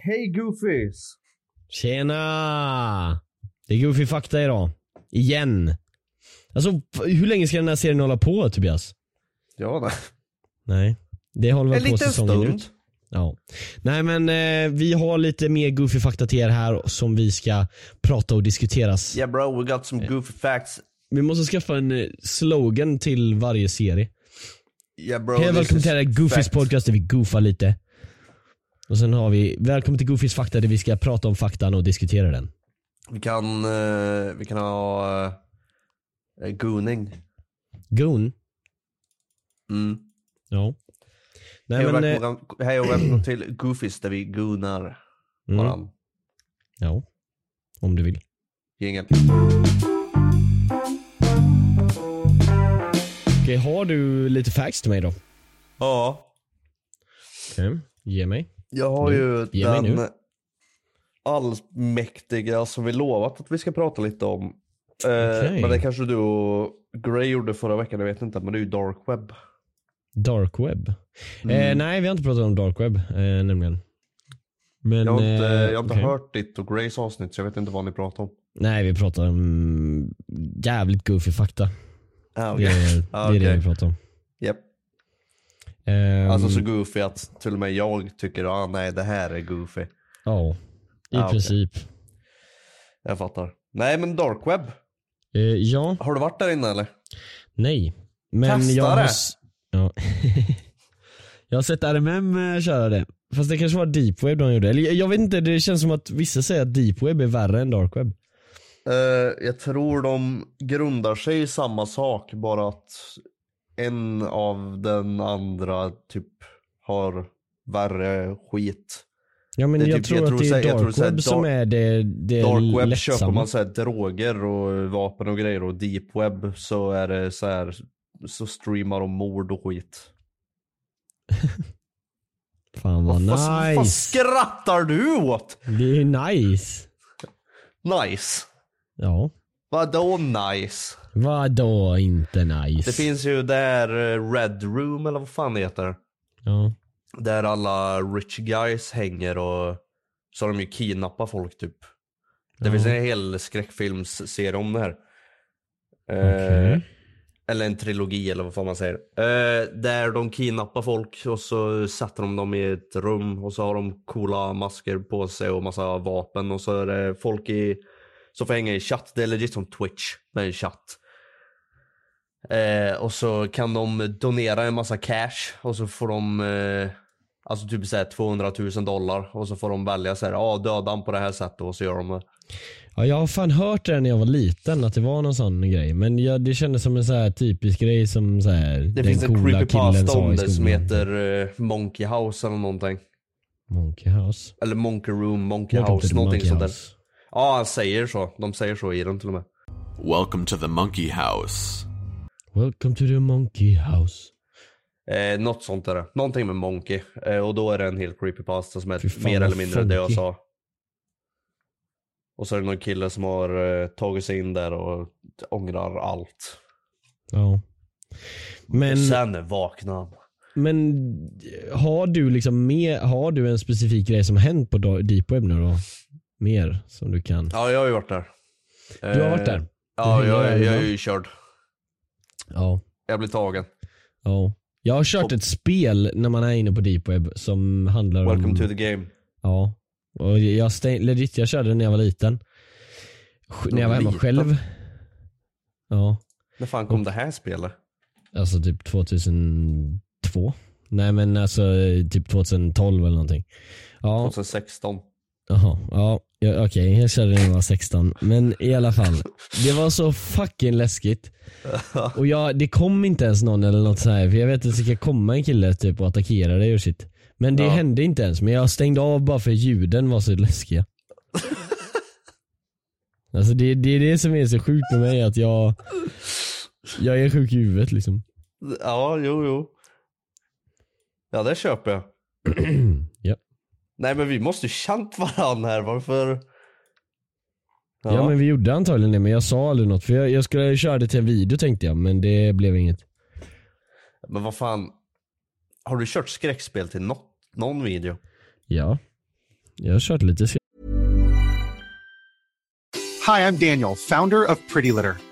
Hej Goofies! Tjena! Det är Goofy Fakta idag. Igen. Alltså hur länge ska den här serien hålla på Tobias? Ja, nej. Nej. Det håller väl på säsongen stund. ut. Ja. Nej men eh, vi har lite mer Goofy Fakta till er här som vi ska prata och diskuteras. Yeah bro, we got some goofy facts. Vi måste skaffa en eh, slogan till varje serie. Yeah bro, Hej välkommen till Goofys podcast där vi goofar lite. Och sen har vi välkommen till Goofys Fakta där vi ska prata om faktan och diskutera den. Vi kan, eh, vi kan ha uh, gooning. Goon? Mm. Ja. Nej Hej och, men, eh, välkommen, hej och välkommen till Goofies där vi goonar mm, varann. ja. Om du vill. Jingel. Okej, har du lite facts till mig då? Ja, Okej, ge mig. Jag har Nu. ju den allmäktiga som vi lovat att vi ska prata lite om. Eh, Okej. Men det kanske du och Gray gjorde förra veckan, jag vet inte. Men det är ju dark web. Dark web? Mm. Eh, nej, vi har inte pratat om dark web eh, nämligen. Men, Jag har inte, eh, jag har inte okej. hört ditt och Grays avsnitt så jag vet inte vad ni pratar om. Nej, vi pratar om jävligt goofy fakta. Ah, Det är, Ah, det, är det okej. vi pratar om. Ehm, Alltså så goofy att till och med jag tycker ah, nej det här är goofy. Ja, i Ah, princip. Jag fattar. Nej men dark web. Eh, ja, Har du varit där inne eller? nej. Men Testa jag har, det. s- ja. jag har sett RMM eh, köra det. Fast det kanske var deep web de gjorde. Eller jag- vet inte, det känns som att vissa säger att deep web är värre än dark web. Eh, jag tror de grundar sig i samma sak bara att en av den andra typ har värre skit. Ja men Det jag typ- tror jag att tror det så- är dark web som dark- är det, det Dark web lättsamma. köper man så här droger och vapen och grejer och deep web så är det så här så streamar de mord och skit. Fan vad Vad, vad nice. skrattar du åt? Det är nice. Nice. Ja. Vadå nice? Vadå inte nice? Det finns ju där eh, Red Room eller vad fan det heter. Ja. Där alla rich guys hänger och så har de ju kidnappat folk typ. Det Ja. finns en hel skräckfilmsserie om det här. Eh, Okej. eller en trilogi eller vad fan man säger. Eh, där de kidnappar folk och så sätter de dem i ett rum och så har de coola masker på sig och massa vapen och så är det folk i som får hänga i chatt. Det är legit som Twitch med en chatt. Eh, och så kan de donera en massa cash och så får de eh, Alltså typ såhär 200 000 dollar och så får de välja såhär, ja döda han på det här sättet och så gör de det. ja jag har fan hört det när jag var liten att det var någon sån grej. Men jag, det kändes som en så här typisk grej som så här, Det finns en creepypasta om det som heter eh, Monkey House eller någonting. Monkey House. Eller Monkey Room, Monkey Welcome House, någonting Monkey sånt där. House. Ja, han säger så. De säger så i den till och med. Welcome to the monkey house. Welcome to the Monkey House. Eh, något sånt är det. Någonting med Monkey. Eh, och då är det en hel creepypasta som är mer eller mindre det jag funky. sa. Och så är det någon kille som har eh, tagit sig in där och ångrar allt. Ja. Men, Och sen vaknar han. men har du liksom mer, har du en specifik grej som hänt på deep web nu då? Mer som du kan? Ja, jag har ju varit där. Du har varit där? Ja, Hur jag, jag, är ju körd. Ja. Jag blir tagen. Ja. Jag har kört ett spel när man är inne på deep web som handlar Welcome om... to the game. Ja. Och jag stäng, legit, jag körde det när jag var liten. När jag var hemma Liten? själv. Ja. När fan kom det här spelet? Alltså typ 2002. Nej men alltså typ 2012 eller någonting. Ja, 2016. Jaha. Ja, ja okej. Jag körde när jag var 16. Men i alla fall. Det var så fucking läskigt. Och jag, det kom inte ens någon eller något så här. För jag vet att det ska komma en kille typ och attackera dig och shit. Men det Ja. hände inte ens. Men jag stängde av bara för ljuden var så läskiga. Alltså det, det är det som är så sjukt med mig att jag Jag är sjuk i huvudet liksom. Ja, jo, jo. Ja, det köper jag. ja. Nej, men vi måste ju känt varandra här. Varför? Ja. men vi gjorde antagligen det men jag sa aldrig något för jag, jag skulle köra det till en video tänkte jag men det blev inget. Men vad fan. Har du kört skräckspel till något, någon video? Ja. Jag har kört lite Hi, I'm Daniel, founder of Pretty Litter.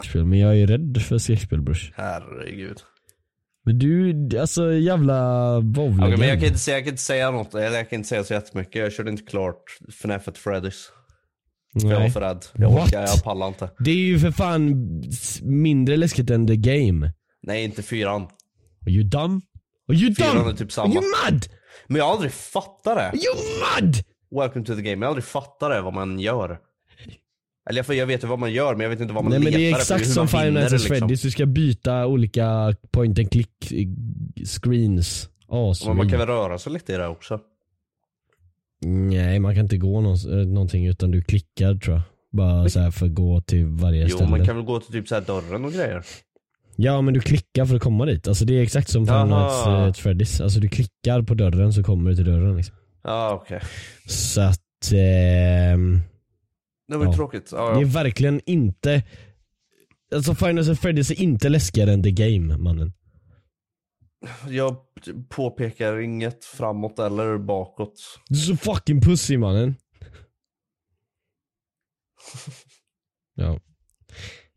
Skräckspel, men jag är rädd för skräckspel brors. Herregud. Men du, alltså jävla wow Okay, men jag kan, inte säga, jag kan inte säga något, eller jag kan inte säga så jättemycket. Jag körde inte klart FNAF at Freddy's. För jag var för rädd. Jag What? orkar, jag pallar inte. Det är ju för fan mindre läskigt än the game. Nej, inte fyran. Are you dumb? Are you Fyran dumb? är typ Are samma. you mad? Men jag har aldrig fattat det. Are you mad? Welcome to the game. Jag har aldrig fattat det, vad man gör. Eller jag, jag vet ju vad man gör, men jag vet inte vad man Nej men letar det är efter, exakt som Five Nights det, at liksom. Freddy's, du ska byta olika point and click eh, screens. As Men man kan väl röra sig lite i det också? Nej man kan inte gå eh, någonting utan du klickar tror jag. Bara så för att gå till varje Jo, ställe. man kan väl gå till typ så här dörren och grejer? Ja men du klickar för att komma dit. Alltså det är exakt som Five. Nights eh, at Freddy's. Alltså du klickar på dörren så kommer du till dörren liksom. Ja, okej. Så att ehm, Det var ju Ja. tråkigt. Ja, det är ja. verkligen inte Alltså Nights at Freddy's är inte läskigare än The Game mannen. Jag påpekar inget framåt eller bakåt. Du är så fucking pussy mannen. ja. Har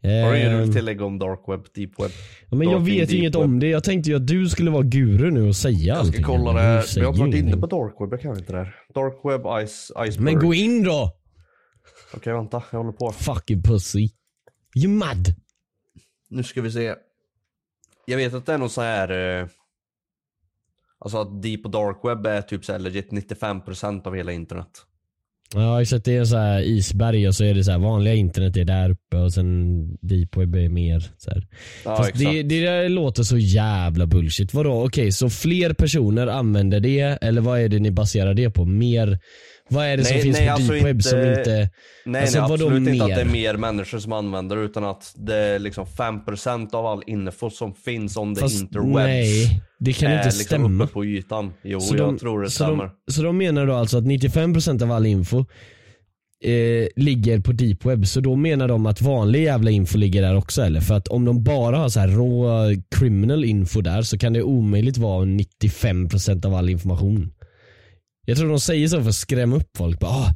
du Ehm, inget du vill tillägga om dark web, deep web? ja, men jag vet inget web? om det. Jag tänkte ju att du skulle vara guru nu och säga Jag ska allting. kolla det. Men jag har inte varit inne på dark web, jag kan inte det här. Dark web, ice, iceberg. Men gå in då! Okej vänta, jag håller på. Fucking pussy. You mad? Nu ska vi se. Jag vet att det är någon så här. Eh, alltså att deep och dark web är typ så här legit 95% av hela internet. Ja exakt, det är en så här isberg och så är det så här vanliga internet är där uppe och sen deep web är mer så här. Ja Fast exakt. det, det där låter så jävla bullshit. Vadå, okej så fler personer använder det eller vad är det ni baserar det på? Mer, vad är det som Nej, finns nej, på alltså deep som inte-. Nej, Alltså, nej absolut inte att det är mer? människor som använder det utan att det är liksom 5% av all info som finns om Fast interwebs. nej, det kan inte liksom stämma. uppe på ytan. Jo, Så jag de- tror det så stämmer. De, så de menar då alltså att 95% av all info eh, ligger på deep web. Så då menar de att vanlig jävla info ligger där också eller? För att om de bara har så här rå criminal info där så kan det omöjligt vara 95% av all information. Jag tror de säger så för att skrämma upp folk. Bara, ah,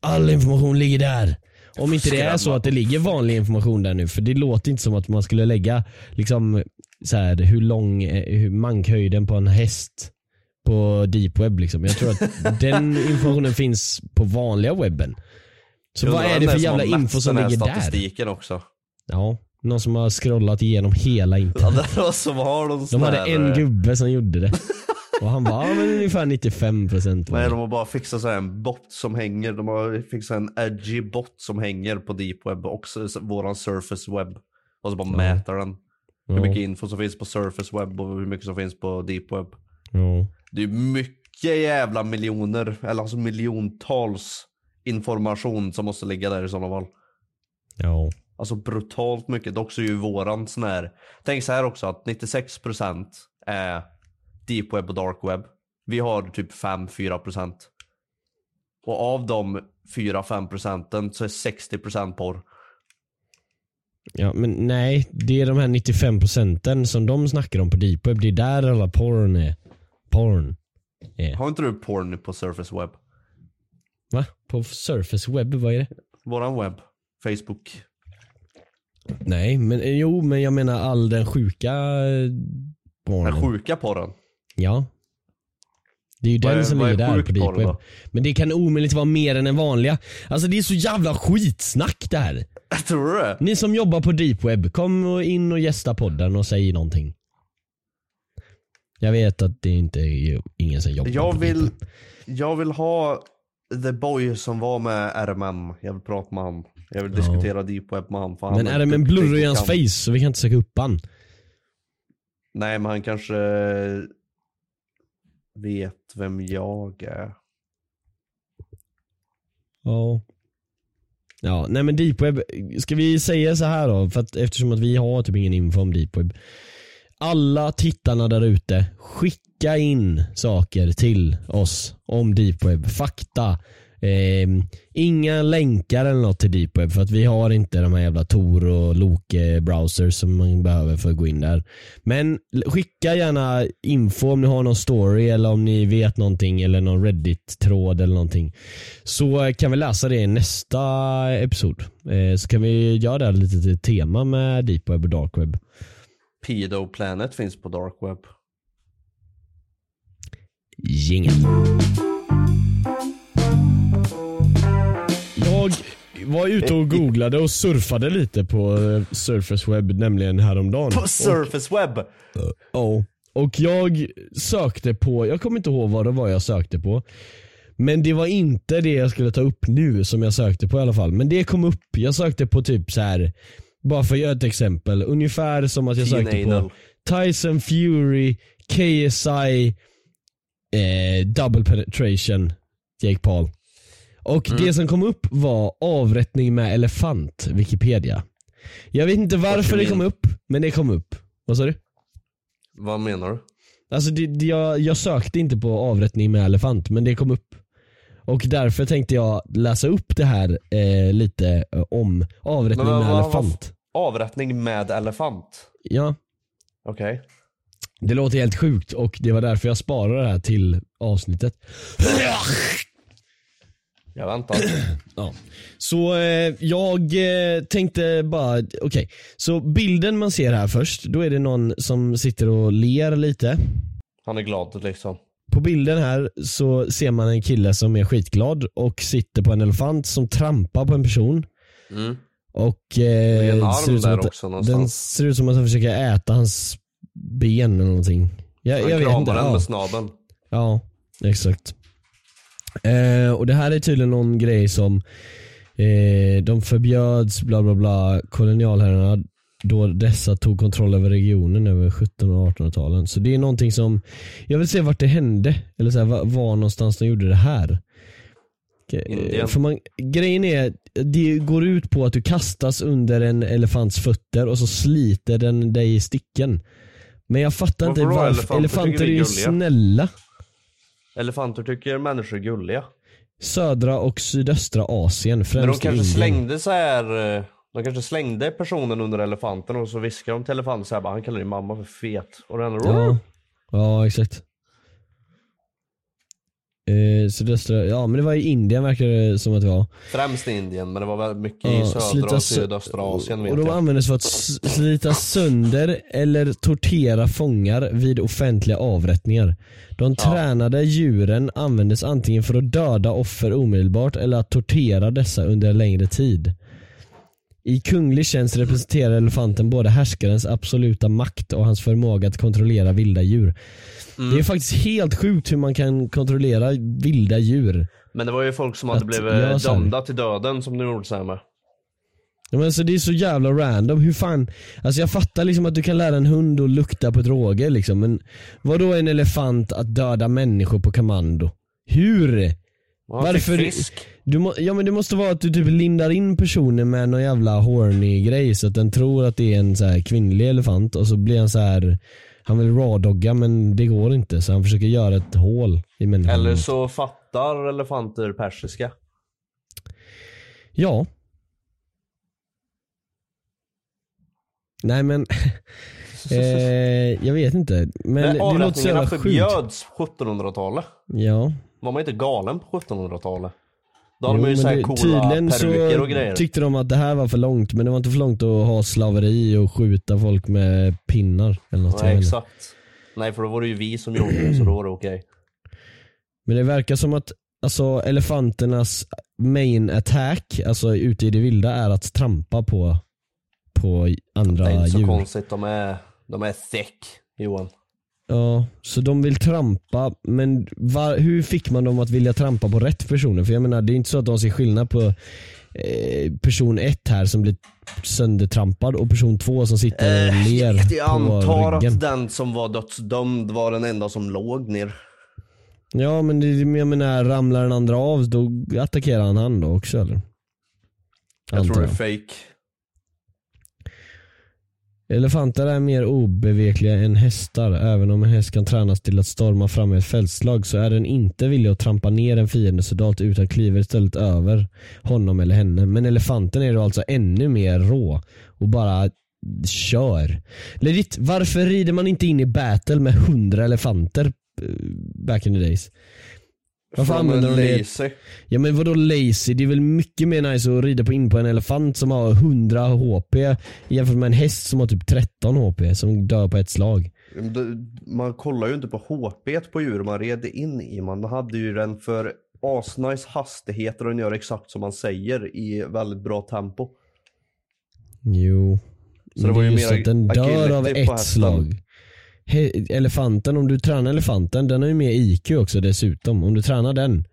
all information ligger där. Om inte det är så att det ligger vanlig information där nu, för det låter inte som att man skulle lägga liksom så här, hur lång, eh, hur mankhöjden på en häst på deep web liksom. Jag tror att den informationen finns på vanliga webben. Så vad är det för jävla info som ligger där? statistiken också. Ja, någon som har scrollat igenom hela Ja, internet. det var som har de De hade en eh, gubbe som gjorde det. Och han bara, ja men ungefär 95% var Nej, de har bara fixat så här en bot som hänger. De har fixat en edgy bot som hänger på deep web och våran surface web. Och så bara mäter den. Hur Ja. mycket info som finns på surface web och hur mycket som finns på deep web. Ja. Det är mycket jävla miljoner, eller alltså miljontals information som måste ligga där i sådana fall. Ja. Alltså brutalt mycket. Dock så är ju våran sån här. Tänk så här också att 96% är deep web och dark web. Vi har typ 5-4% Och av de 4-5 procenten så är 60 procent porr. Ja men nej, det är de här 95 procenten som de snackar om på deep web. Det är där alla porn är. Porn. är. Har inte du porn på Surface Web? Va? På surface web, vad är det? Våran webb. Facebook. Nej, men jo men jag menar all den sjuka eh, pornen. Den sjuka porren. Ja. Det är ju Vad den är- som ligger är där på deep web. Men det kan omöjligt vara mer än den vanliga. Alltså det är så jävla skitsnack det här. Tror du det? Ni som jobbar på deep web, kom in och gästa podden och säg någonting. Jag vet att det inte är ingen som jobbar Jag på deep vill, web. jag vill ha the boy som var med RMM. Jag vill prata med han. Jag vill Ja. diskutera deep web med. För han Men är det med en duktig blurr i och hans face så vi kan inte söka upp han. Nej men han kanske vet vem jag är. Ja. Ja, nej men Deepweb. ska vi säga så här då? För att eftersom att vi har typ ingen info om Deepweb. Alla tittarna där ute, skicka in saker till oss om Deepweb. Fakta. Eh, inga länkar eller något till deep web för att vi har inte de här jävla Tor och Loke browsers som man behöver för att gå in där. Men skicka gärna info om ni har någon story eller om ni vet någonting eller någon reddit-tråd eller någonting. Så kan vi läsa det i nästa episod. Eh, så kan vi göra det här lite till tema med deep web och dark web. Pedo Planet finns på dark web. Jingel. Jag var ute och googlade och surfade lite på eh, Surface Web nämligen häromdagen. På Surface Web! Ja. Och jag sökte på, jag kommer inte ihåg vad det var jag sökte på. Men det var inte det jag skulle ta upp nu som jag sökte på i alla fall. Men det kom upp, jag sökte på typ så här. bara för att göra ett exempel, ungefär som att jag sökte på Tyson Fury, KSI, eh, double penetration, Jake Paul. Och Mm. det som kom upp var avrättning med elefant, Wikipedia. Jag vet inte varför det kom upp, men det kom upp. Vad sa du? Vad menar du? Alltså det, det, jag, jag sökte inte på avrättning med elefant men det kom upp. Och därför tänkte jag läsa upp det här eh, lite eh, om avrättning Men vad- med vad- elefant. Avrättning med elefant? Ja, Okej. det låter helt sjukt och det var därför jag sparade det här till avsnittet. Jag väntar. Ja. Så eh, jag eh, tänkte bara, okej. Så bilden man ser här först, då är det någon som sitter och ler lite. Han är glad liksom. På bilden här så ser man en kille som är skitglad och sitter på en elefant som trampar på en person. Mm. Och är en eh, arm ser ut som där att, också någonstans. den ser ut som att han försöker äta hans ben eller någonting. Jag, Han jag vet kramar inte. den Ja, med snabeln. ja exakt. Eh, och det här är tydligen någon grej som eh, de förbjöds bla bla bla kolonialherrarna då dessa tog kontroll över regionen över 1700 och 1800-talen. Så det är någonting som, jag vill se vart det hände. Eller så här, var, var någonstans de gjorde det här. Eh, Indien. För man, grejen är, det går ut på att du kastas under en elefants fötter och så sliter den dig i sticken. Men jag fattar inte Varför då? varför. Elefanter Elefanter, är ju snälla. Elefanter tycker människor är gulliga. Södra och sydöstra Asien, Men de främst kanske Indien. slängde så här. eh, De kanske slängde personen under elefanten och så viskade de till elefanten så här, bara, han kallar din mamma för fet. Och den Ja, ja exakt. Eh, sydöstra, ja men det var i Indien verkar det som att det var. Främst i Indien men det var väldigt mycket i Ja, södra slita och sydöstra Asien vet Och de jag. användes för att slita sönder eller tortera fångar vid offentliga avrättningar. De tränade djuren användes antingen för att döda offer omedelbart eller att tortera dessa under en längre tid. I kunglig tjänst representerar elefanten både härskarens absoluta makt och hans förmåga att kontrollera vilda djur. Mm. Det är faktiskt helt sjukt hur man kan kontrollera vilda djur. Men det var ju folk som hade Att blivit dömda till döden som de gjorde så här med. Ja, men alltså det är så jävla random, hur fan, alltså jag fattar liksom att du kan lära en hund att lukta på råge liksom, men vad då en elefant att döda människor på kommando? Hur? Varför? fisk. Du må, ja men det måste vara att du typ lindar in personen med någon jävla horny grej så att den tror att det är en så här kvinnlig elefant och så blir han så här Han vill rawdogga men det går inte så han försöker göra ett hål i människan. Eller så fattar elefanter persiska. Ja. Nej men, eh, jag vet inte. Men Men det låter så jävla sjukt. förbjöds på 1700-talet. Ja. Var man inte galen på 1700-talet? Då Jo, hade man ju såhär coola tydligen peruker så och grejer. tyckte de att det här var för långt men det var inte för långt att ha slaveri och skjuta folk med pinnar eller något. Nej exakt. Nej för då var det ju vi som gjorde det så då var det okej. Men det verkar som att alltså, elefanternas main attack, alltså ute i det vilda, är att trampa på, på andra Det är inte så djur. konstigt, de är, de är thick Johan. Ja, så de vill trampa, men var, hur fick man dem att vilja trampa på rätt personer? För jag menar, det är inte så att de ser skillnad på eh, person ett här som blir söndertrampad och person två som sitter och ler Eh, jag på antar ryggen. att den som var dödsdömd var den enda som låg ner. Ja men det, jag menar, ramlar den andra av då attackerar han han då också eller? Jag Antar tror det är fake. Elefanter är mer obevekliga än hästar. Även om en häst kan tränas till att storma fram i ett fältslag så är den inte villig att trampa ner en fiendesoldat utan kliver istället över honom eller henne. Men elefanten är då alltså ännu mer rå och bara kör. Legit, varför rider man inte in i battle med hundra elefanter eh, back in the days? Varför använder de det? lazy. Ja men vadå lazy? Det är väl mycket mer nice att rida på in på en elefant som har 100 HP jämfört med en häst som har typ 13 HP som dör på ett slag. Man kollar ju inte på HP på djur man red in i. Man hade ju den för asnice hastigheter och den gör exakt som man säger i väldigt bra tempo. Jo. Så det Men var det är ju mer att den dör av ett slag. He- elefanten, om du tränar elefanten, den har ju mer IQ också dessutom. Om du tränar den.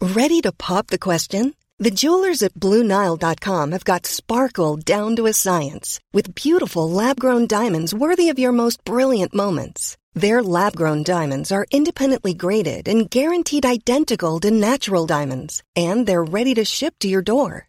Ready to pop the question? The jewelers at BlueNile.com have got sparkle down to a science with beautiful lab grown diamonds worthy of your most brilliant moments. Their lab grown diamonds are independently graded and guaranteed identical to natural diamonds, and they're ready to ship to your door.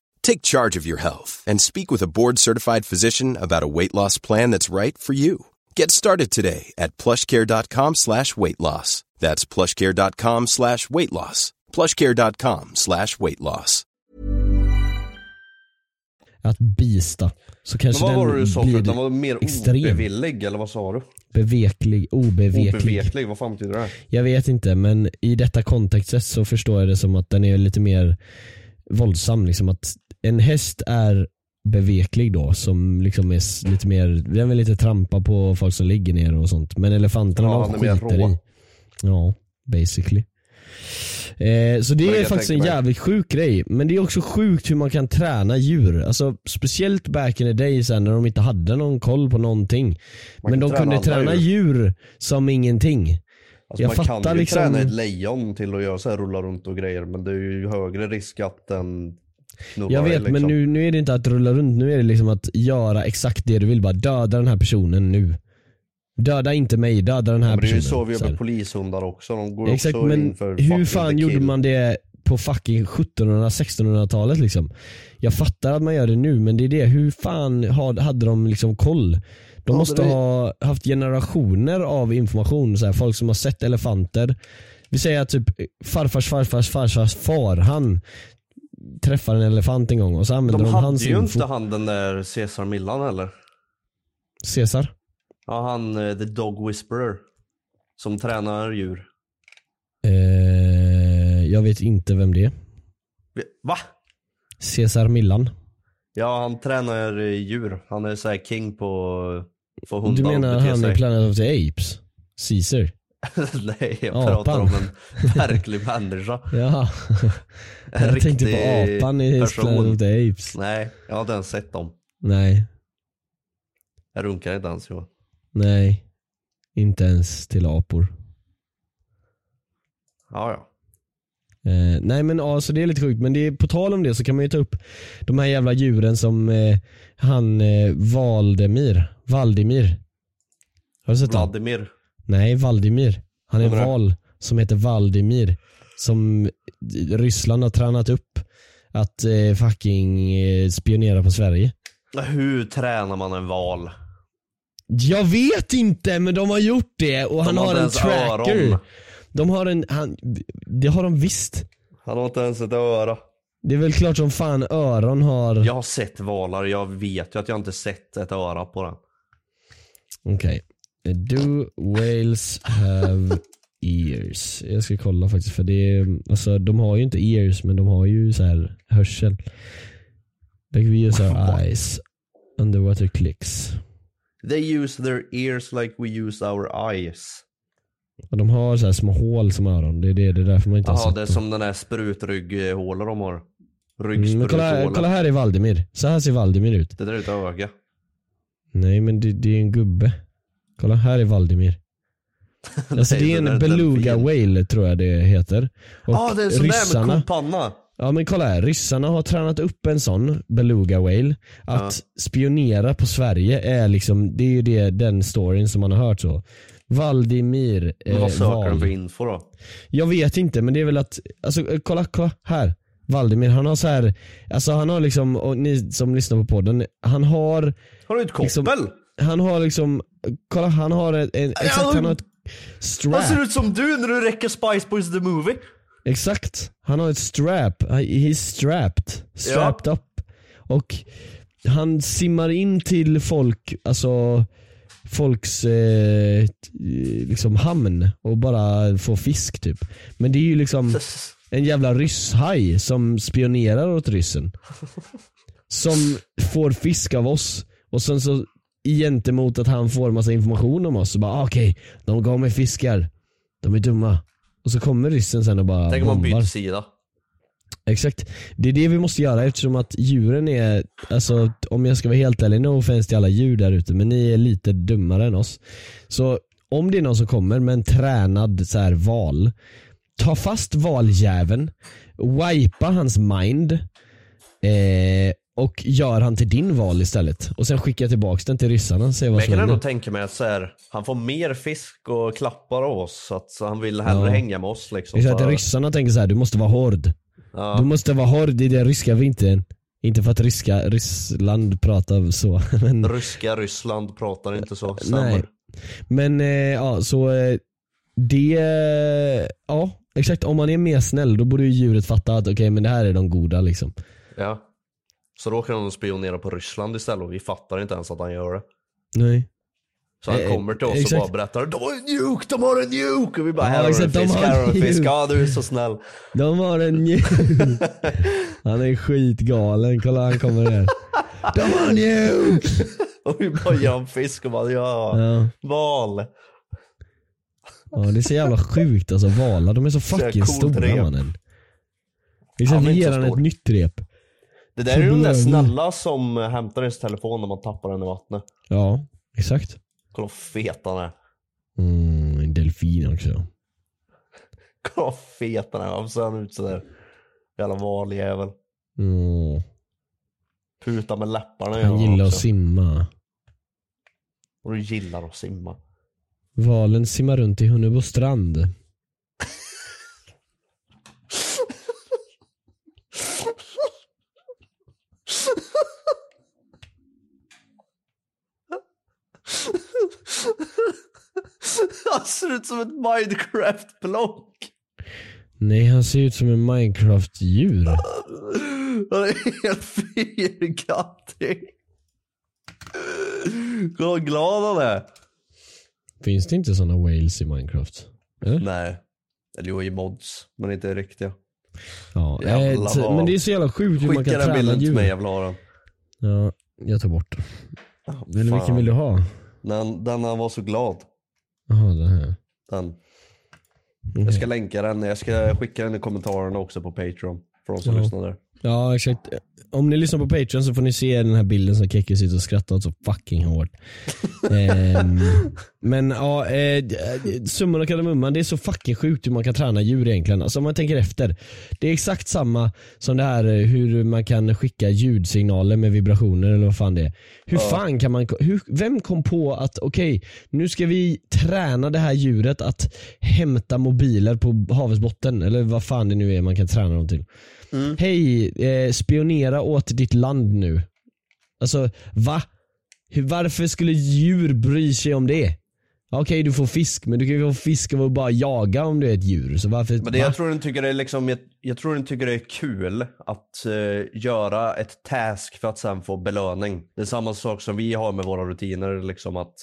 Take charge of your health and speak with a board-certified physician about a weight loss plan that's right for you. Get started today at plushcare.com slash weight loss. That's plushcare.com slash weight loss. plushcare.com slash weight loss. Att bista. Så Men kanske vad den var det du sa förut? Den var mer extrem. obevillig eller vad sa du? beveklig, obeveklig. Obeveklig, vad fan betyder det? Jag vet inte men i detta kontextet så förstår jag det som att den är lite mer våldsam. Liksom att en häst är beveklig då som liksom är lite mer, den vill lite trampa på folk som ligger ner och sånt. Men elefanterna Ja, de skiter i. Ja, basically. Eh, så det är faktiskt en mig- jävligt sjuk grej. Men det är också sjukt hur man kan träna djur. Alltså speciellt back in the day sen när de inte hade någon koll på någonting. Man Men de träna kunde träna djur som ingenting. Alltså Jag man fattar kan ju liksom- träna ett lejon till att göra så här rulla runt och grejer men det är ju högre risk att den snurrar Jag vet men liksom. nu, nu är det inte att rulla runt, nu är det liksom att göra exakt det du vill. Bara döda den här personen nu. Döda inte mig, döda den här Men det är ju personen. så vi gör med polishundar också, de går Exakt också men in för hur fan gjorde man det på fucking 1700-1600-talet liksom? Jag fattar att man gör det nu men det är det, hur fan had- hade de liksom koll? De måste ha haft generationer av information, så här, folk som har sett elefanter. Vi säger att typ farfars farfars farfars far, han träffar en elefant en gång och så använder De de, hade hans ju info. inte han den där Cesar Millan heller. Caesar? Ja han, eh, the dog whisperer. Som tränar djur. Eh, jag vet inte vem det är. Va? Cesar Millan. Ja han tränar djur. Han är såhär king på få hundar Du menar att han i sig. Planet of the Apes? Caesar? Nej jag Apan. pratar om en verklig människa. Ja. En jag tänkte på apan i person. Planet of the Apes. Nej, jag har inte ens sett dem. Nej, Jag runkar inte ens Johan. nej. Inte ens till apor. Ja, ja. Eh, nej men ja, så det är lite sjukt. Men det är, på tal om det så kan man ju ta upp de här jävla djuren som eh, han eh, Valdemir, Valdimir. Har du sett honom? Vladimir. Nej, Valdimir. Han är det? val som heter Valdimir. Som Ryssland har tränat upp att eh, fucking eh, spionera på Sverige. Hur tränar man en val? Jag vet inte men de har gjort det och han har har en tracker. öron. De har en, han, det har de visst. Han har inte ens ett öra. Det är väl klart som fan öron har. Jag har sett valar, jag vet ju att jag inte sett ett öra på den. Okej. Do whales have ears? Jag ska kolla faktiskt för det är, alltså de har ju inte ears men de har ju så här hörsel. Like we use our eyes. Underwater clicks. They use their ears like we use our eyes. De har så här små hål som öron. Det är, det, det är därför man inte har Jaha, sett det är dem. som den där sprutrygghålet de har. Mm, men kolla, kolla här är Valdimir. Så här ser Valdimir ut. Det där är ett öga. Nej men det, det är en gubbe. Kolla här är Valdimir. Alltså Nej, det är en beluga whale tror jag det heter. Ja, ah, det är sån där med kopanna. Ja men kolla här, ryssarna har tränat upp en sån beluga whale. Att spionera på Sverige är liksom, det är ju det, den storyn som man har hört så. Valdimir Men eh, vad söker Val. de för info då? Jag vet inte men det är väl att, alltså eh, kolla, kolla här. Valdimir, han har så här, alltså han har liksom, och ni som lyssnar på podden, han har Har du ett koppel? Liksom- Han har liksom, kolla han har ett, en, exakt han har ett strap. Han ser ut som du när du räcker Spice Boys the Movie. Exakt. Han har ett strap. He's strapped. Strapped up. Och han simmar in till folk, alltså folks eh, liksom hamn och bara får fisk typ. Men det är ju liksom en jävla rysshaj som spionerar åt ryssen. Som får fisk av oss och sen så gentemot att han får massa information om oss så bara ah, okej, de gav mig fiskar. De är dumma. Och så kommer ryssen sen och bara Tänk om man byter sida. Exakt. Det är det vi måste göra eftersom att djuren är, alltså om jag ska vara helt ärlig, no offense till alla djur där ute, men ni är lite dummare än oss. Så om det är någon som kommer med en tränad så här val, ta fast valjäveln, wipa hans mind eh, och gör han till din val istället. Och sen skicka tillbaks den till ryssarna, se Men vad jag kan ändå tänka mig att så här, han får mer fisk och klappar av oss. Så att så han vill hellre Ja. hänga med oss liksom. Exakt, Så- ryssarna tänker så här: du måste vara hård. Ja. Du måste vara hård i den ryska vintern. Inte för att ryska, Ryssland pratar så. Men, Ryska Ryssland pratar inte så. nej. Stämmer. Men eh, ja, så eh, det, ja exakt. Om man är mer snäll då borde ju djuret fatta att okej men det här är de goda liksom. Ja. Så då kan han spionera på Ryssland istället och vi fattar inte ens att han gör det. Nej. Så han Eh, kommer till oss exakt. och bara berättar De har en nuke, de har en nuke! Och vi bara här har du en fisk, här har du en fisk. nuke. Ja du är så snäll. De har en njut. Han är skitgalen, kolla han kommer där. De har en njut. Och vi bara ger honom fisk och bara ja, Ja. val. ja det är så jävla sjukt alltså, valar de är så Så fucking coolt stora rep. mannen. Vi ska Ja, men ge inte så han ett nytt rep. Det där är de där snälla som hämtar ens telefon när man tappar den i vattnet. Ja, exakt. Kolla vad fet han är. Mm, en delfin också. Kolla vad fet han är. Varför ser han ut sådär? Jävla valjävel. Mm. Puta med läpparna Han gillar att också. simma. Och du gillar att simma. Valen simmar runt i Hunnebo strand. Han ser ut som ett Minecraft-block. Nej, han ser ut som en Minecraft-djur. Han är helt fyrkantig. Kolla vad glad han är. Finns det inte såna whales i Minecraft? Eller? Nej. Eller jo i mods, men inte riktiga. Ja, val. men det är så jävla sjukt hur man Skicka kan den träna bilden till djur. mig, jag vill ha den. Ja, jag tar bort den. Ah, Eller vilken vill du ha? Den, den han var så glad. Jaha, den här. Den. Jag ska länka den, jag ska skicka den i kommentarerna också på Patreon. För de som Ja. lyssnar där. Ja exakt. Om ni lyssnar på Patreon så får ni se den här bilden som Kekke sitter och skrattar åt så fucking hårt. Ehm, men ja, eh, summan och kardemumman, det är så fucking sjukt hur man kan träna djur egentligen. Alltså om man tänker efter. Det är exakt samma som det här eh, hur man kan skicka ljudsignaler med vibrationer eller vad fan det är. Hur fan kan man, hur, vem kom på att okej, nu ska vi träna det här djuret att hämta mobiler på havets botten eller vad fan det nu är man kan träna dem till. Hej, eh, spionera åt ditt land nu. Alltså va? Hur, varför skulle djur bry sig om det? Okej du får fisk men du kan ju få fisk av att bara jaga om du är ett djur. Så varför, Men det, va? jag tror den tycker det är liksom, jag, jag tror den tycker det är kul att eh, göra ett task för att sen få belöning. Det är samma sak som vi har med våra rutiner liksom att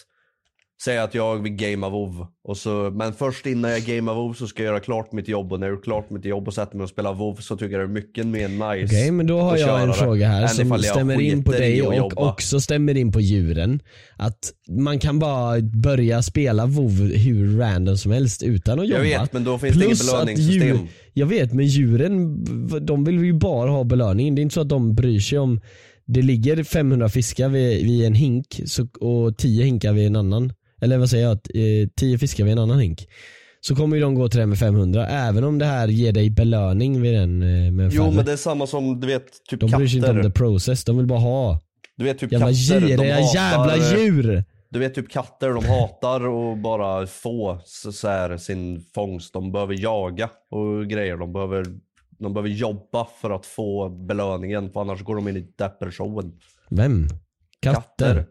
Säga att jag vill gamea WoW och så, men först innan jag gamear WoW så ska jag göra klart mitt jobb och när jag gjort klart mitt jobb och sätter mig och spelar WoW så tycker jag det är mycket mer nice Okej men då har jag en fråga här som stämmer in på dig och jobba. också stämmer in på djuren. Att man kan bara börja spela WoW hur random som helst utan att jobba. Jag vet men då finns det inget Plus belöningssystem. djur- Jag vet men djuren, de vill ju bara ha belöning. Det är inte så att de bryr sig om det ligger 500 fiskar vid, vid en hink så, och 10 hinkar vid en annan. Eller vad säger jag? Eh, 10 fiskar vid en annan hink. Så kommer ju de gå till den med 500 även om det här ger dig belöning vid den eh, med Jo färre. men det är samma som du vet typ De bryr sig inte om the katter. process, de vill bara ha. Du vet typ Jävla katter, de giriga hatar jävla djur! Du vet typ katter, de hatar att bara få så, så här, sin fångst. De behöver jaga och grejer. De behöver, de behöver jobba för att få belöningen för annars går de in i depression. Vem? Katter? Katter.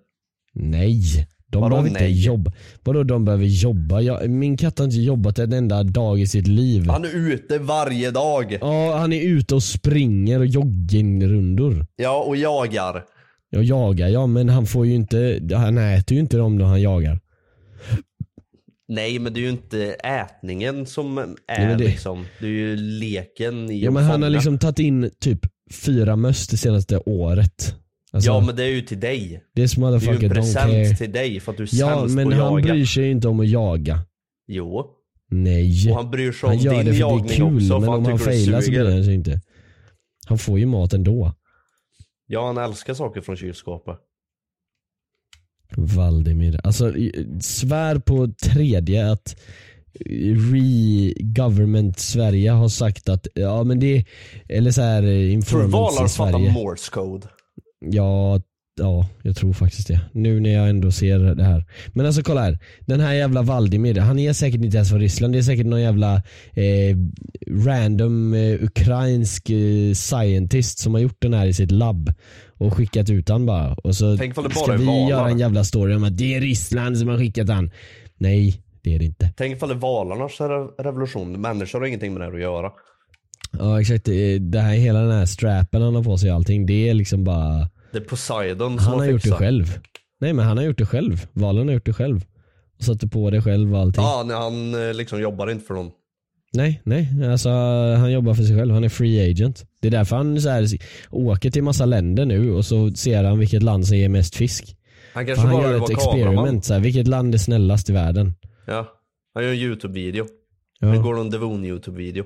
Nej. De Vadå behöver inte nej? jobba. Vadå de behöver jobba? Jag, min katt har inte jobbat en enda dag i sitt liv. Han är ute varje dag. Ja, han är ute och springer och joggingrundor. Ja, och jagar. Jag jagar, ja men han får ju inte, han äter ju inte dem då han jagar. Nej, men det är ju inte ätningen som är Nej, det- liksom. Det är ju leken i Ja men han har liksom tagit in typ fyra möss det senaste året. Alltså, Ja, men det är ju till dig. this Det är ju en present till dig för att du är Ja sämst men på att han jaga. bryr sig ju inte om att jaga. Jo. Nej. Och han bryr sig om Han gör din det för jagning det är kul också men han om han det failar så bryr han sig inte. Han får ju mat ändå. Ja, han älskar saker från kylskåpet. Valdimir. Alltså svär på tredje att re-government Sverige har sagt att, ja men det, eller så här eh, Tror du valar fattar morse code? Ja, ja, jag tror faktiskt det. Nu när jag ändå ser det här. Men alltså kolla här. Den här jävla Valdimir, han är säkert inte ens från Ryssland. Det är säkert någon jävla eh, random eh, ukrainsk eh, scientist som har gjort den här i sitt labb och skickat ut han bara. Och så Tänk bara ska vi valar. göra en jävla story om att det är Ryssland som har skickat han. Nej, det är det inte. Tänk ifall det är valarnas re- revolution. Människor har ingenting med det här att göra. Ja exakt, det, det här, hela den här strappen han har på sig och allting, det är liksom bara Det är Poseidon som Han har gjort det själv. Nej men han har gjort det själv. Valen har gjort det själv. Och satte på det själv och allting. Ja, nej, han eh, liksom jobbar inte för någon. Nej, nej. Alltså han jobbar för sig själv. Han är free agent. Det är därför han så här, åker till massa länder nu och så ser han vilket land som ger mest fisk. Han För kanske han bara gör ett experiment. Så här, vilket land är snällast i världen? Ja. Han gör en YouTube-video. Ja. Det går en Devon YouTube-video.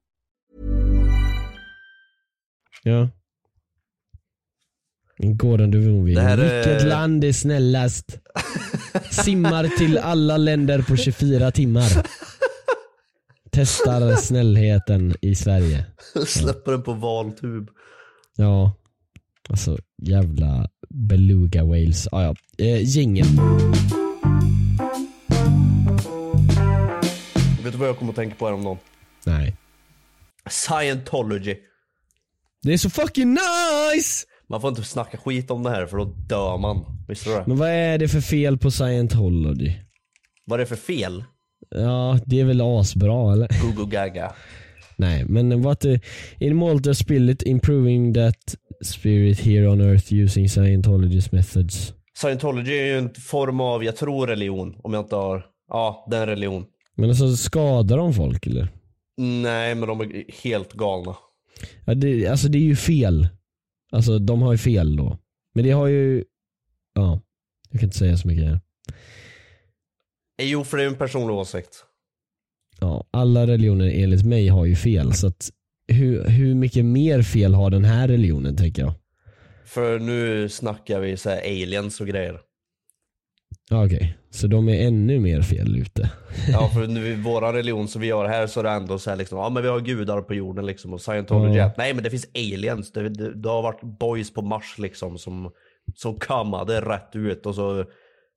Ja. Gordon här är- Vilket land är snällast? Simmar till alla länder på 24 timmar. Testar snällheten i Sverige. Släpper den på valtub. Ja. Alltså jävla beluga whales. Ah, ja. eh, gängen. Vet du vad jag kommer att tänka på häromdagen? Nej. Scientology. Det är så fucking nice! Man får inte snacka skit om det här för då dör man. Visste du det? Men vad är det för fel på scientology? Vad är det för fel? Ja, det är väl asbra eller? Google gaga. Nej, men what the, in Malta spirit improving that spirit here on earth using Scientology's methods. Scientology är ju en form av, jag tror religion, om jag inte har, ja det är en religion. Men alltså skadar de folk eller? Nej men de är helt galna. Ja, det, alltså det är ju fel. Alltså de har ju fel då. Men det har ju, ja, jag kan inte säga så mycket här. Eh, Jo för det är en personlig åsikt. Ja, alla religioner enligt mig har ju fel så att hur, hur mycket mer fel har den här religionen tänker jag? För nu snackar vi så aliens och grejer. Okej, så de är ännu mer fel ute. Ja för nu våra religion som vi gör här så är det ändå så här liksom, ja men vi har gudar på jorden liksom och scientology, Ja. nej men det finns aliens. Det, det, det har varit boys på Mars liksom som, som kammade rätt ut och så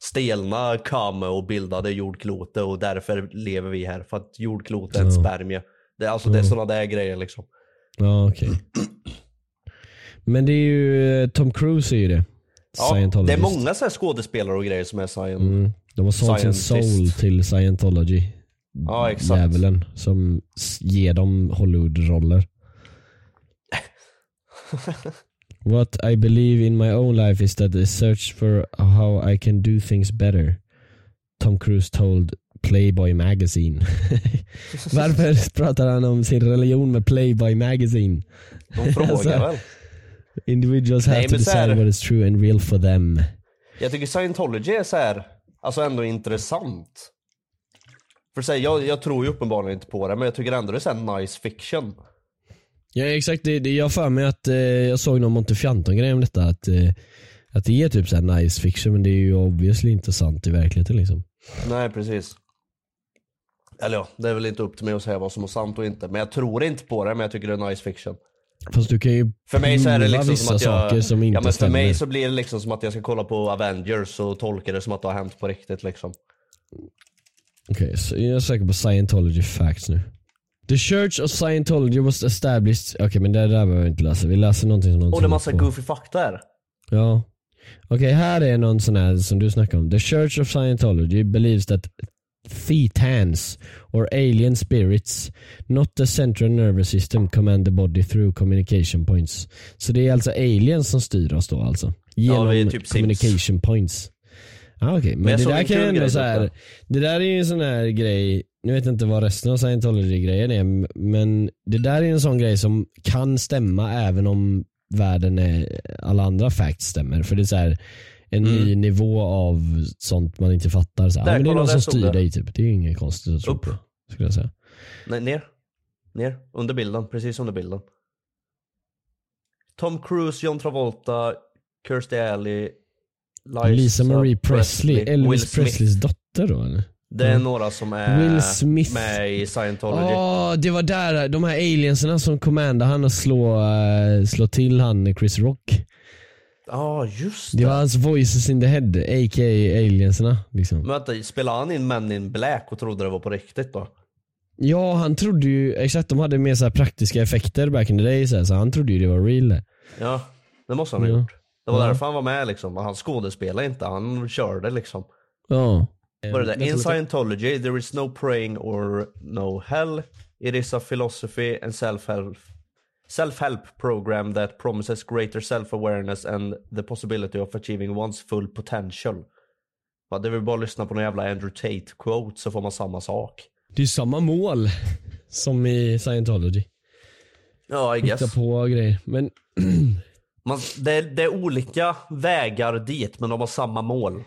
stelna kam och bildade jordklotet och därför lever vi här. För att jordklotet är en spermie. Det, alltså det är sådana där grejer liksom. Ja okej. Men det är ju, eh, Tom Cruise är ju det. Ja, det är många så här skådespelare och grejer som är scient. Mm. De har sålt sin soul till scientology. Ja, exakt. Djävulen som ger dem Hollywood-roller. What I believe in my own life is that the search for how I can do things better. Tom Cruise told Playboy Magazine. Varför pratar han om sin religion med Playboy Magazine? De frågar Alltså, väl. Individuals have Nej, to så här- decide what is true and real for them. Jag tycker scientology är så här, alltså ändå intressant. För så här, jag, jag tror ju uppenbarligen inte på det, men jag tycker ändå det är så här nice fiction. Ja exakt, det, det, jag för mig att eh, jag såg någon Montefianton grej om detta att, eh, att det är typ så här nice fiction men det är ju obviously inte sant i verkligheten liksom. Nej, precis. Eller ja, det är väl inte upp till mig att säga vad som är sant och inte. Men jag tror inte på det, men jag tycker det är nice fiction. Fast du kan ju För mig så är det liksom vissa som att jag... saker som inte ja, men för stämmer. mig så blir det liksom som att jag ska kolla på Avengers och tolka det som att det har hänt på riktigt liksom. Okej, så jag söker på scientology facts nu. The Church of Scientology was established, okej men det där behöver vi inte läsa, vi läser någonting som någon Och det är massa på. goofy fakta här. Ja. Okej, här är någon sån här som du snackar om. The Church of Scientology believes that thetans or alien spirits, not the central nervous system, command the body through communication points. Så det är alltså aliens som styr oss då alltså? Genom är typ Sims. communication points. Ah, Okej, men, jag det där kan ju ändå så här, det där är ju en sån här grej, nu vet jag inte vad resten av scientology-grejen är, men det där är en sån grej som kan stämma även om världen är, alla andra facts stämmer. För det är så här en ny nivå av sånt man inte fattar. Så Mm. Där, ja, men det är någon som styr dig typ. Det är ju inget konstigt att tro på. Skulle jag säga. Nej, ner. Ner. Under bilden. Precis under bilden. Tom Cruise, John Travolta, Kirstie Alley, Lisa Marie Presley, Will Elvis. Presleys dotter då eller? Det är Ja. några som är Will Smith. med i Scientology. Ja, det var där, de här alienserna som commandade han att slå, eh, slå till han Chris Rock. Ja, just det. Det var hans voices in the head, a.k.a. alienserna. Liksom. Men vänta, spelade han in Men in Black och trodde det var på riktigt då? Ja, han trodde ju, exakt de hade mer så här praktiska effekter back in the day, så, här, så han trodde ju det var real. Ja, det måste han ha Ja. gjort. Det var Ja. därför han var med liksom. Han skådespelade inte, han körde liksom. Ja. Vad är det? Vänta In. Scientology there is no praying or no hell. It is a philosophy and self-help self-help program that promises greater self-awareness and the possibility of achieving one's full potential. Ja, det är väl bara att lyssna på någon jävla Andrew Tate quote så får man samma sak. Det är samma mål som i scientology. Ja, I Hitta guess. på grejer. Men Man, det, det är olika vägar dit men de har samma mål.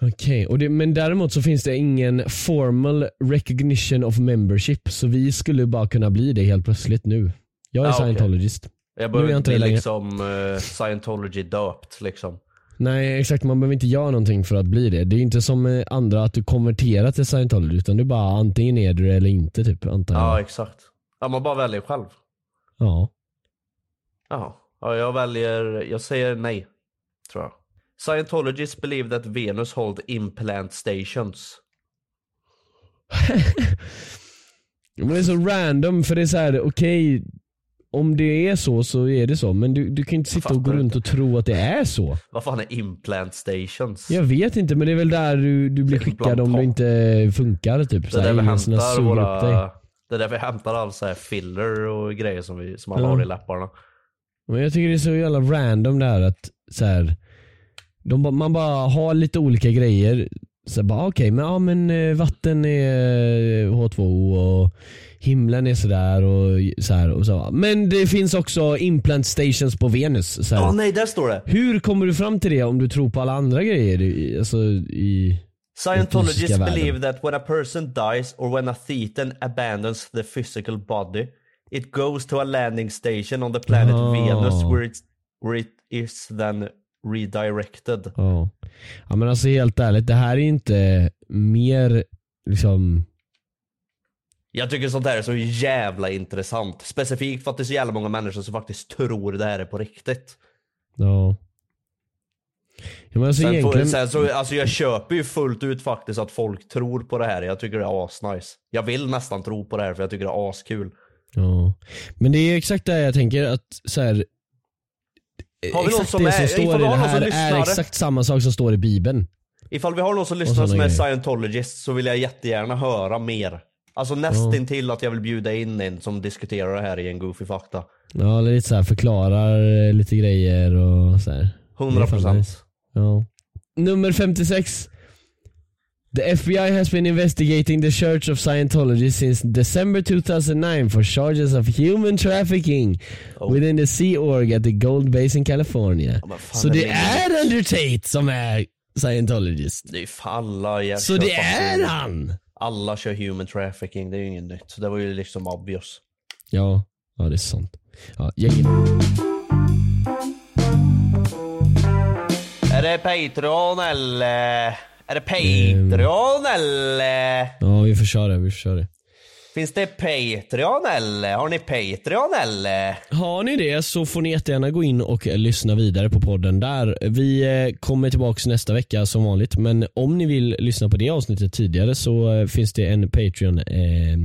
Okej, det, men däremot så finns det ingen formal recognition of membership så vi skulle bara kunna bli det helt plötsligt nu. Jag är Ja, okej. scientologist. Jag Nu är behöver jag inte bli liksom eh, scientology döpt liksom. Nej exakt, man behöver inte göra någonting för att bli det. Det är inte som eh, andra att du konverterar till scientology utan du bara antingen är du det eller inte typ antar jag. Ja exakt. Ja man bara väljer själv. Ja. Jaha. Ja, jag väljer, jag säger nej. Tror jag. Scientologists believe that Venus hold implant stations. Men det är så random för det är så här: okej om det är så så är det så men du, du kan inte sitta och gå runt och tro att det är så. Vad fan är implant stations? Jag vet inte men det är väl där du, du blir skickad om det inte funkar typ. Det är där vi hämtar våra... Det är där vi hämtar all så här filler och grejer som, vi, som alla Ja. har i läpparna. Men jag tycker det är så jävla random det här att så här, de, man bara har lite olika grejer. Så bara okej, men, ja, men eh, vatten är eh, H2O och himlen är sådär och så här och så. Men det finns också implant stations på Venus. Så här. Ja nej, där står det. Hur kommer du fram till det om du tror på alla andra grejer? i- Alltså i Scientologists believe that when a person dies or when a thetan abandons the physical body, it goes to a landing station on the planet Ah. Venus where it, where it is then redirected. Ja. ja men alltså helt ärligt, det här är inte mer liksom Jag tycker sånt här är så jävla intressant. Specifikt för att det är så jävla många människor som faktiskt tror det här är på riktigt. Ja. ja men alltså sen får, egentligen, sen så, alltså jag köper ju fullt ut faktiskt att folk tror på det här. Jag tycker det är asnice. Jag vill nästan tro på det här för jag tycker det är askul. ja. Men det är exakt det jag tänker att så här, Har vi någon som det är- som står i det här är exakt samma sak som står i bibeln. Ifall vi har någon som lyssnar som är scientologist så vill jag jättegärna höra mer. Alltså nästintill att jag vill bjuda in en som diskuterar det här i en Goofy Fakta. Ja, eller lite så här, förklarar eh, lite grejer och så här. 100%. Det är fan nice. Ja. Nummer 56. The FBI has been investigating the Church of Scientology since December 2009 for charges of human trafficking Oh. within the Sea Org at the Gold Base in California. Så det det är är Andrew Tate som är scientologist. Det är ju för alla jag Så det är han! Alla kör human trafficking, det är ju inget nytt. Det var ju liksom obvious. Ja, ja det är sant. Ja, gänget. Är det Patreon eller? Är det Patreon eller? Ja vi får köra, vi får köra. Finns det Patreon eller? Har ni Patreon eller? Har ni det så får ni jättegärna gå in och lyssna vidare på podden där. Vi eh, kommer tillbaks nästa vecka som vanligt men om ni vill lyssna på det avsnittet tidigare så eh, finns det en Patreon eh,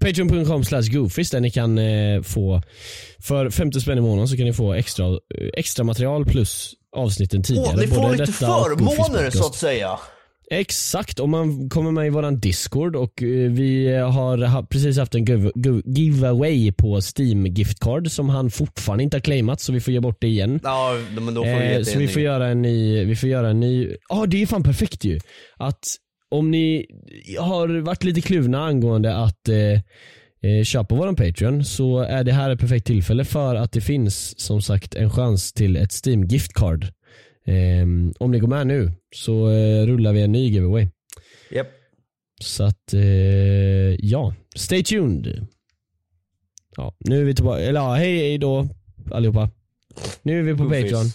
Patreon.com slash goofies där ni kan eh, få för 50 spänn i månaden så kan ni få extra, eh, extra material plus avsnitten tidigare. Åh, ni får lite förmåner så att säga. Exakt, om man kommer med i våran discord och eh, vi har ha, precis haft en giv- giv- giveaway på steam giftcard som han fortfarande inte har claimat så vi får ge bort det igen. Ja, men då får vi Eh, så vi får göra en ny, vi får göra en ny, ja det är fan perfekt ju. Att om ni har varit lite kluvna angående att eh, köpa våran Patreon så är det här ett perfekt tillfälle för att det finns som sagt en chans till ett steam giftcard. Eh, om ni går med nu så eh, rullar vi en ny giveaway. Japp. Så att, eh, ja. Stay tuned. Ja, nu är vi tillbaka, eller ja, hej, hej då allihopa. Nu är vi på. Patreon.